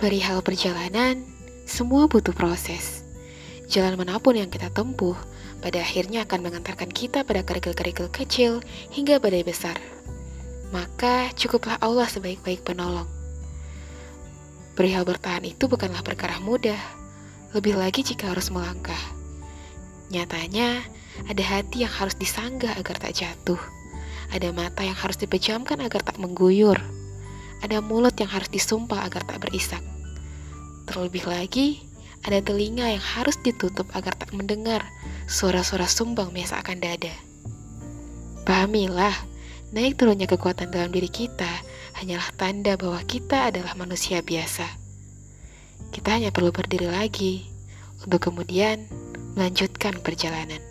Perihal perjalanan, semua butuh proses. Jalan mana pun yang kita tempuh, pada akhirnya akan mengantarkan kita pada kerikil-kerikil kecil hingga badai besar. Maka cukuplah Allah sebaik-baik penolong. Perihal bertahan itu bukanlah perkara mudah, lebih lagi jika harus melangkah. Nyatanya, ada hati yang harus disanggah agar tak jatuh. Ada mata yang harus dipejamkan agar tak mengguyur. Ada mulut yang harus disumpah agar tak berisak. Terlebih lagi, ada telinga yang harus ditutup agar tak mendengar suara-suara sumbang akan dada. Pahamilah, naik turunnya kekuatan dalam diri kita hanyalah tanda bahwa kita adalah manusia biasa. Kita hanya perlu berdiri lagi untuk kemudian melanjutkan perjalanan.